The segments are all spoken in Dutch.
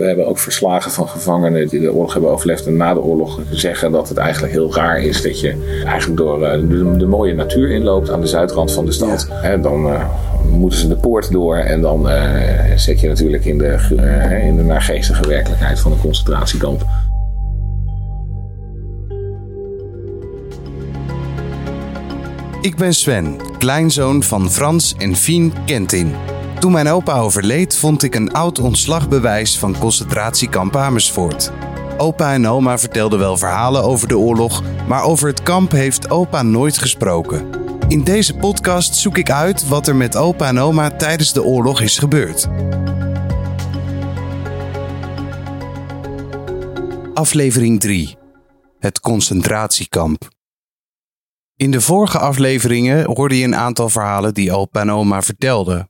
We hebben ook verslagen van gevangenen die de oorlog hebben overleefd en na de oorlog zeggen dat het eigenlijk heel raar is dat je eigenlijk door eh, de, de mooie natuur inloopt aan de zuidrand van de stad. Hè, dan eh, moeten ze de poort door en dan eh, zit je natuurlijk in de, eh, in de naargeestige werkelijkheid van een concentratiekamp. Ik ben Sven, kleinzoon van Frans en Fien Kentin. Toen mijn opa overleed, vond ik een oud ontslagbewijs van concentratiekamp Amersfoort. Opa en oma vertelden wel verhalen over de oorlog, maar over het kamp heeft opa nooit gesproken. In deze podcast zoek ik uit wat er met opa en oma tijdens de oorlog is gebeurd. Aflevering 3. Het concentratiekamp. In de vorige afleveringen hoorde je een aantal verhalen die opa en oma vertelden.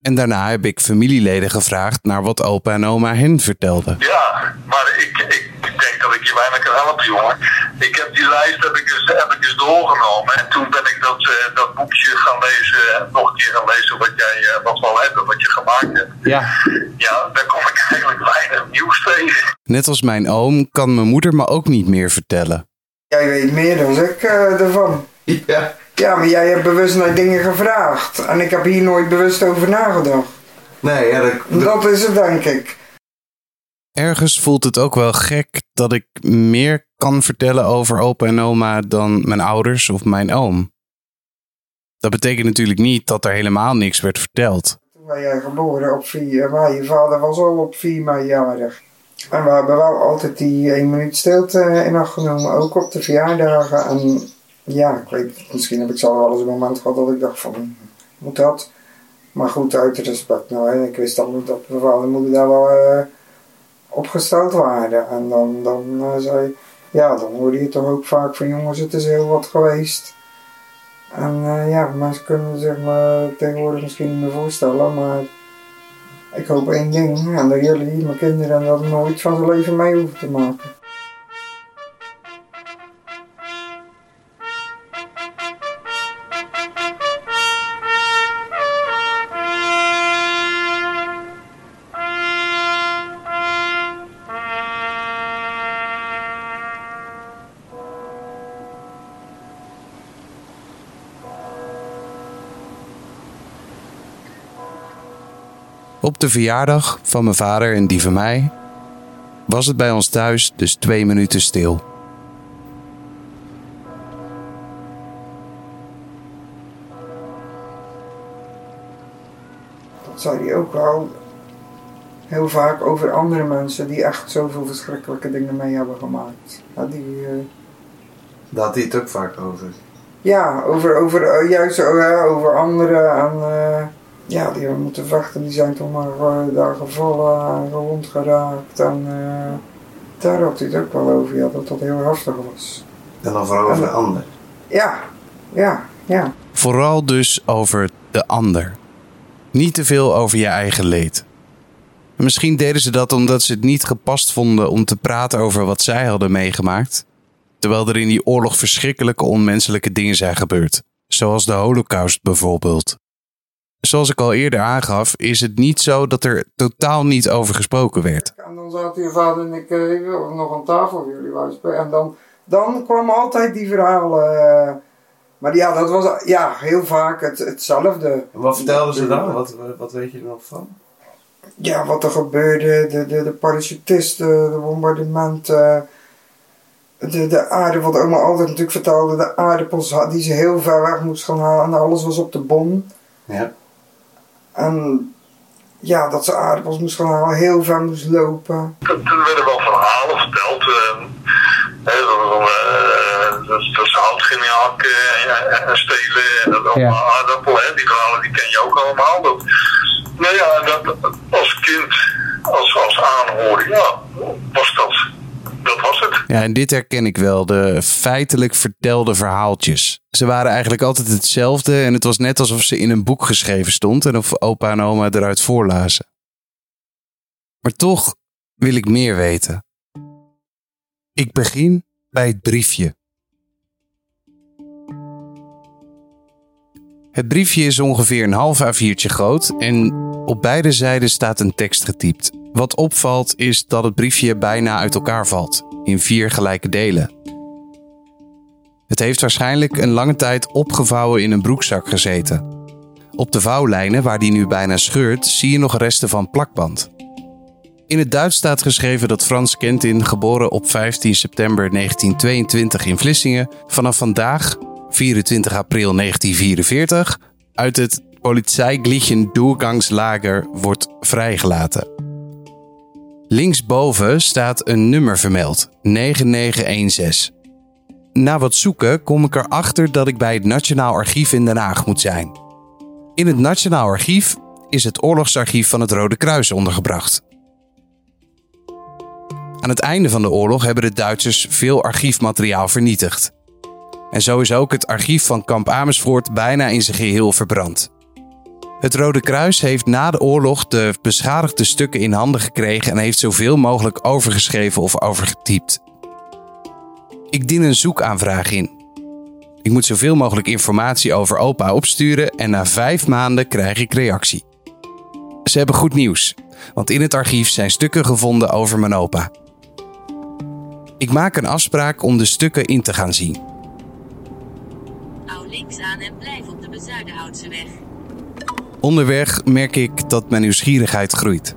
En daarna heb ik familieleden gevraagd naar wat opa en oma hen vertelden. Ja, maar ik, ik denk dat ik je bijna kan helpen, jongen. Ik heb die lijst heb ik eens, heb ik eens doorgenomen. En toen ben ik dat, eh, dat boekje gaan lezen. En nog een keer gaan lezen wat jij eh, wat wel hebt en wat je gemaakt hebt. Ja. Ja, daar kom ik eigenlijk weinig nieuws tegen. Net als mijn oom kan mijn moeder me ook niet meer vertellen. Jij weet meer dan ik eh, ervan. Ja. Ja, maar jij hebt bewust naar dingen gevraagd. En ik heb hier nooit bewust over nagedacht. Nee, ja, dat, dat- Dat is het, denk ik. Ergens voelt het ook wel gek dat ik meer kan vertellen over opa en oma dan mijn ouders of mijn oom. Dat betekent natuurlijk niet dat er helemaal niks werd verteld. Toen ben jij geboren op 4 mei. Je vader was al op 4 mei jarig. En we hebben wel altijd die 1 minuut stilte in acht genomen. Ook op de verjaardagen. En ja, ik weet, misschien heb ik zelf wel eens een moment gehad dat ik dacht van, moet dat? Maar goed, uit respect. Nou, ik wist niet dat mijn vader en moeder daar wel eh, opgesteld waren. En dan, dan eh, zei ja, dan hoorde je toch ook vaak van jongens, het is heel wat geweest. En eh, ja, mensen kunnen zich me tegenwoordig misschien niet meer voorstellen, maar ik hoop één ding, en dat jullie, mijn kinderen, dat nooit van zijn leven mee hoeven te maken. Op de verjaardag van mijn vader en die van mij was het bij ons thuis dus twee minuten stil. Dat zei hij ook wel heel vaak over andere mensen die echt zoveel verschrikkelijke dingen mee hebben gemaakt. Ja, die, daar had hij het ook vaak over. Ja, over, over, eh, juist ja, over anderen en eh, ja, die hebben moeten vechten, die zijn toch maar eh, daar gevallen en gewond geraakt en eh, daar had hij het ook wel over, ja, dat dat heel heftig was. En dan vooral over de ander. Ja, ja, ja. Vooral dus over de ander. Niet te veel over je eigen leed. Misschien deden ze dat omdat ze het niet gepast vonden om te praten over wat zij hadden meegemaakt. Terwijl er in die oorlog verschrikkelijke onmenselijke dingen zijn gebeurd. Zoals de Holocaust bijvoorbeeld. Zoals ik al eerder aangaf, is het niet zo dat er totaal niet over gesproken werd. En dan zaten je vader en ik eh, ik wil nog aan tafel voor jullie spelen. En dan, dan kwamen altijd die verhalen. eh, maar ja, dat was ja, heel vaak het, hetzelfde. En wat vertelden ze dan? Wat, wat weet je er nog van? ja, wat er gebeurde, de, de, de parachutisten, de bombardementen, de, de aarde, wat oma altijd natuurlijk vertelde, de aardappels die ze heel ver weg moest gaan halen en alles was op de bom. Ja. En ja, dat ze aardappels moest gaan halen, heel ver moest lopen. Toen werden wel verhalen verteld. eh, hè, dat, dat, eh, dat, dat ze hout gingen hakken en, en stelen en dat allemaal aardappelen. Hè, die verhalen die ken je ook allemaal. Dat, nou ja, dat, als kind, als, als aanhoor, ja, was dat. Ja, en dit herken ik wel, de feitelijk vertelde verhaaltjes. Ze waren eigenlijk altijd hetzelfde en het was net alsof ze in een boek geschreven stond en of opa en oma eruit voorlazen. Maar toch wil ik meer weten. Ik begin bij het briefje. Het briefje is ongeveer een half A4'tje groot en op beide zijden staat een tekst getypt. Wat opvalt is dat het briefje bijna uit elkaar valt, in vier gelijke delen. Het heeft waarschijnlijk een lange tijd opgevouwen in een broekzak gezeten. Op de vouwlijnen, waar die nu bijna scheurt, zie je nog resten van plakband. In het Duits staat geschreven dat Frans Kentin, geboren op 15 september 1922 in Vlissingen, vanaf vandaag, 24 april 1944, uit het Polizeiglichen Doorgangslager wordt vrijgelaten. Linksboven staat een nummer vermeld, 9916. Na wat zoeken kom ik erachter dat ik bij het Nationaal Archief in Den Haag moet zijn. In het Nationaal Archief is het oorlogsarchief van het Rode Kruis ondergebracht. Aan het einde van de oorlog hebben de Duitsers veel archiefmateriaal vernietigd. En zo is ook het archief van kamp Amersfoort bijna in zijn geheel verbrand. Het Rode Kruis heeft na de oorlog de beschadigde stukken in handen gekregen en heeft zoveel mogelijk overgeschreven of overgetypt. Ik dien een zoekaanvraag in. Ik moet zoveel mogelijk informatie over opa opsturen en na vijf maanden krijg ik reactie. Ze hebben goed nieuws, want in het archief zijn stukken gevonden over mijn opa. Ik maak een afspraak om de stukken in te gaan zien. Links aan en blijf op de Bezuidenhoutse weg. Onderweg merk ik dat mijn nieuwsgierigheid groeit.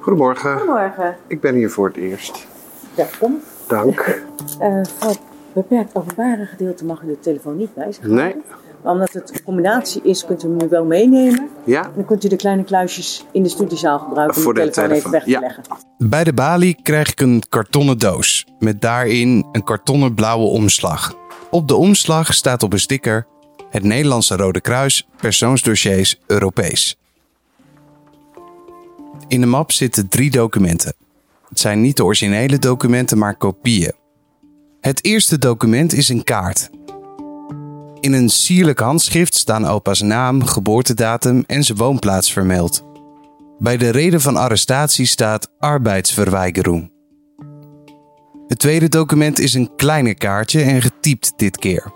Goedemorgen, Goedemorgen. ik ben hier voor het eerst. Welkom. Dank. Eh voor het beperkt openbare gedeelte mag u de telefoon niet bij zich houden. Nee, Maar omdat het een combinatie is, kunt u hem nu wel meenemen. ja, Dan kunt u de kleine kluisjes in de studiezaal gebruiken om de de telefoon even weg te ja. leggen. Bij de balie krijg ik een kartonnen doos met daarin een kartonnen blauwe omslag. Op de omslag staat op een sticker het Nederlandse Rode Kruis persoonsdossiers Europees. In de map zitten drie documenten. Het zijn niet de originele documenten, maar kopieën. Het eerste document is een kaart. In een sierlijk handschrift staan opa's naam, geboortedatum en zijn woonplaats vermeld. Bij de reden van arrestatie staat arbeidsverweigerung. Het tweede document is een kleiner kaartje en getypt dit keer.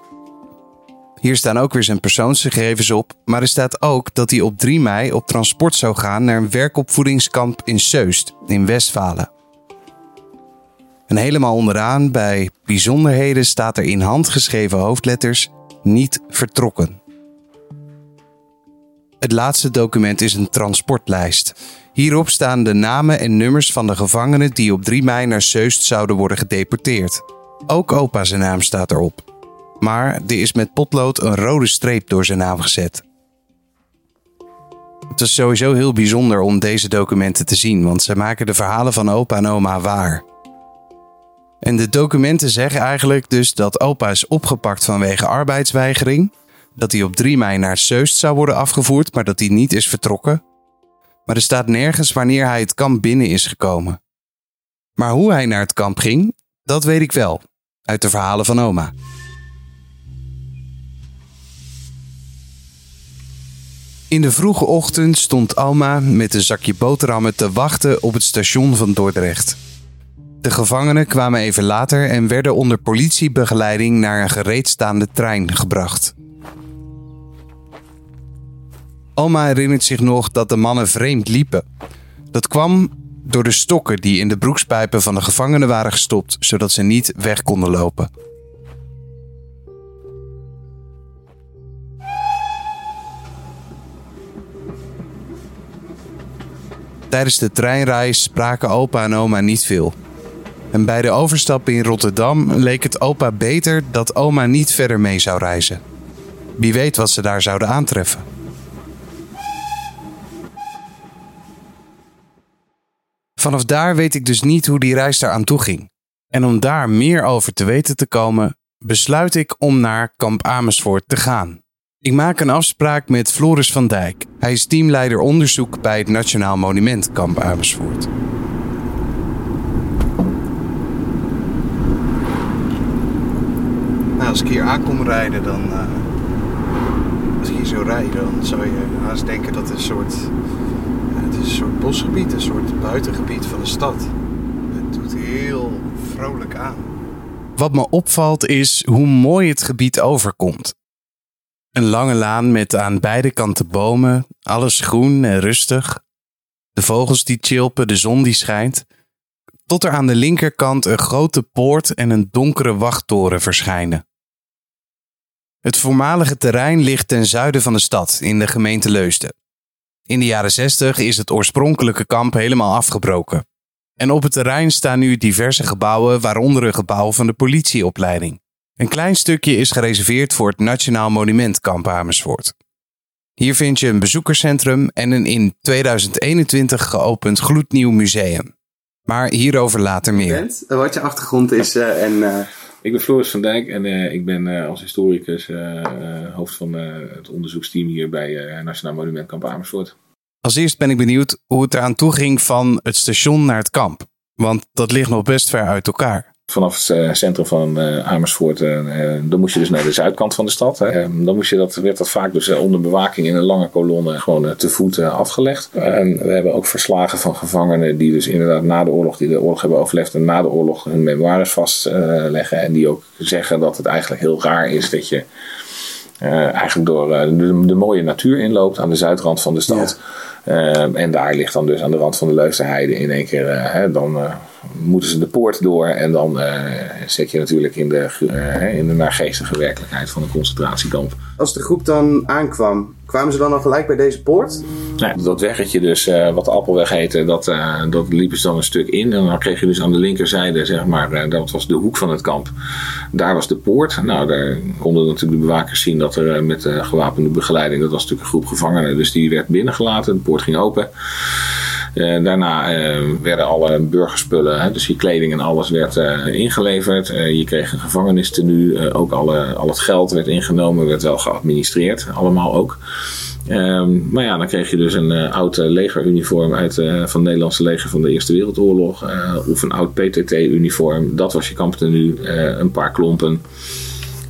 Hier staan ook weer zijn persoonsgegevens op, maar er staat ook dat hij op 3 mei op transport zou gaan naar een werkopvoedingskamp in Zeust, in Westfalen. En helemaal onderaan, bij bijzonderheden, staat er in handgeschreven hoofdletters niet vertrokken. Het laatste document is een transportlijst. Hierop staan de namen en nummers van de gevangenen die op 3 mei naar Zeust zouden worden gedeporteerd. Ook opa zijn naam staat erop. Maar er is met potlood een rode streep door zijn naam gezet. Het is sowieso heel bijzonder om deze documenten te zien, want ze maken de verhalen van opa en oma waar. En de documenten zeggen eigenlijk dus dat opa is opgepakt vanwege arbeidsweigering, dat hij op 3 mei naar Zeust zou worden afgevoerd, maar dat hij niet is vertrokken. Maar er staat nergens wanneer hij het kamp binnen is gekomen. Maar hoe hij naar het kamp ging, dat weet ik wel, uit de verhalen van oma. In de vroege ochtend stond Alma met een zakje boterhammen te wachten op het station van Dordrecht. De gevangenen kwamen even later en werden onder politiebegeleiding naar een gereedstaande trein gebracht. Alma herinnert zich nog dat de mannen vreemd liepen. Dat kwam door de stokken die in de broekspijpen van de gevangenen waren gestopt, zodat ze niet weg konden lopen. Tijdens de treinreis spraken opa en oma niet veel. En bij de overstap in Rotterdam leek het opa beter dat oma niet verder mee zou reizen. Wie weet wat ze daar zouden aantreffen. Vanaf daar weet ik dus niet hoe die reis daar aan toe ging. En om daar meer over te weten te komen, besluit ik om naar kamp Amersfoort te gaan. Ik maak een afspraak met Floris van Dijk. Hij is teamleider onderzoek bij het Nationaal Monument Kamp Amersfoort. Als ik hier aankom rijden, dan. eh, als ik hier zo rijd, dan zou je haast denken dat het een soort. ja, het is een soort bosgebied, een soort buitengebied van de stad. Het doet heel vrolijk aan. Wat me opvalt is hoe mooi het gebied overkomt. Een lange laan met aan beide kanten bomen, alles groen en rustig. De vogels die chilpen, de zon die schijnt. Tot er aan de linkerkant een grote poort en een donkere wachttoren verschijnen. Het voormalige terrein ligt ten zuiden van de stad, in de gemeente Leusden. In de jaren 60 is het oorspronkelijke kamp helemaal afgebroken. En op het terrein staan nu diverse gebouwen, waaronder een gebouw van de politieopleiding. Een klein stukje is gereserveerd voor het Nationaal Monument Kamp Amersfoort. Hier vind je een bezoekerscentrum en een in 2021 geopend gloednieuw museum. Maar hierover later meer. Wat je achtergrond is uh, en... Uh... Ik ben Floris van Dijk en uh, ik ben uh, als historicus uh, hoofd van het onderzoeksteam hier bij Nationaal Monument Kamp Amersfoort. Als eerst ben ik benieuwd hoe het eraan toe ging van het station naar het kamp. Want dat ligt nog best ver uit elkaar. Vanaf het centrum van Amersfoort, dan moest je dus naar de zuidkant van de stad. Dan moest je dat, werd dat vaak dus onder bewaking in een lange kolonne gewoon te voet afgelegd. En we hebben ook verslagen van gevangenen die dus inderdaad na de oorlog, die de oorlog hebben overleefd en na de oorlog hun memoires vastleggen. En die ook zeggen dat het eigenlijk heel raar is dat je eigenlijk door de, de, mooie natuur inloopt aan de zuidrand van de stad. Ja. Uh, en daar ligt dan dus aan de rand van de Leusdenheide in één keer, hè, dan moeten ze de poort door en dan zet je natuurlijk in de, in de naargeestige werkelijkheid van een concentratiekamp. Als de groep dan aankwam, kwamen ze dan al gelijk bij deze poort? Ja, dat weggetje dus, wat de Appelweg heette, dat, dat liepen ze dan een stuk in. En dan kreeg je dus aan de linkerzijde, zeg maar, dat was de hoek van het kamp. Daar was de poort. Nou, daar konden natuurlijk de bewakers zien dat er met gewapende begeleiding, dat was natuurlijk een groep gevangenen, dus die werd binnengelaten. De poort ging open. Uh, daarna uh, werden alle burgerspullen, hè, dus je kleding en alles, werd uh, ingeleverd. je kreeg een gevangenistenu. ook alle, al het geld werd ingenomen, werd wel geadministreerd. Allemaal ook. Um, maar ja, dan kreeg je dus een oud legeruniform uit, van het Nederlandse leger van de Eerste Wereldoorlog. of een oud PTT-uniform. Dat was je kamptenu. een paar klompen.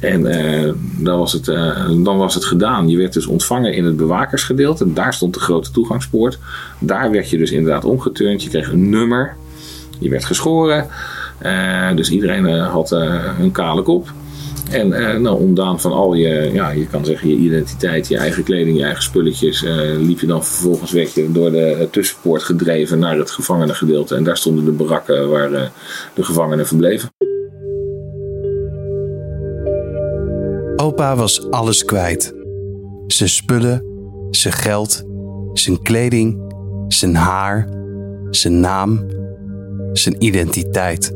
En uh, dan, was het, uh, dan was het gedaan. Je werd dus ontvangen in het bewakersgedeelte. Daar stond de grote toegangspoort. Daar werd je dus inderdaad omgeturnd. Je kreeg een nummer. Je werd geschoren. Uh, dus iedereen had een kale kop. En nou, ontdaan van al je, ja, je kan zeggen, je identiteit, je eigen kleding, je eigen spulletjes, liep je dan vervolgens weg door de tussenpoort gedreven naar het gevangenengedeelte. En daar stonden de barakken waar de gevangenen verbleven. Opa was alles kwijt. Zijn spullen, zijn geld, zijn kleding, zijn haar, zijn naam, zijn identiteit.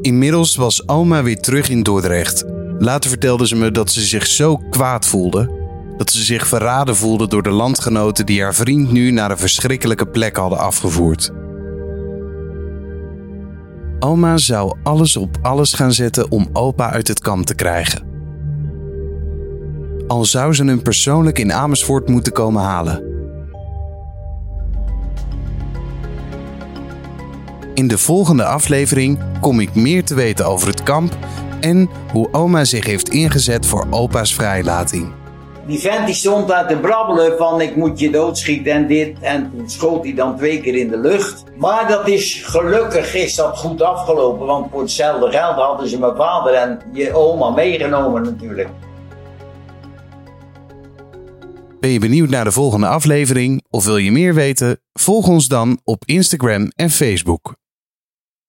Inmiddels was oma weer terug in Dordrecht. Later vertelde ze me dat ze zich zo kwaad voelde dat ze zich verraden voelde door de landgenoten die haar vriend nu naar een verschrikkelijke plek hadden afgevoerd. Oma zou alles op alles gaan zetten om opa uit het kamp te krijgen. Al zou ze hem persoonlijk in Amersfoort moeten komen halen. In de volgende aflevering kom ik meer te weten over het kamp en hoe oma zich heeft ingezet voor opa's vrijlating. Die vent die stond daar te brabbelen van ik moet je doodschieten en dit. En toen schoot hij dan twee keer in de lucht. Maar dat is gelukkig is dat goed afgelopen. Want voor hetzelfde geld hadden ze mijn vader en je oma meegenomen natuurlijk. Ben je benieuwd naar de volgende aflevering of wil je meer weten? Volg ons dan op Instagram en Facebook.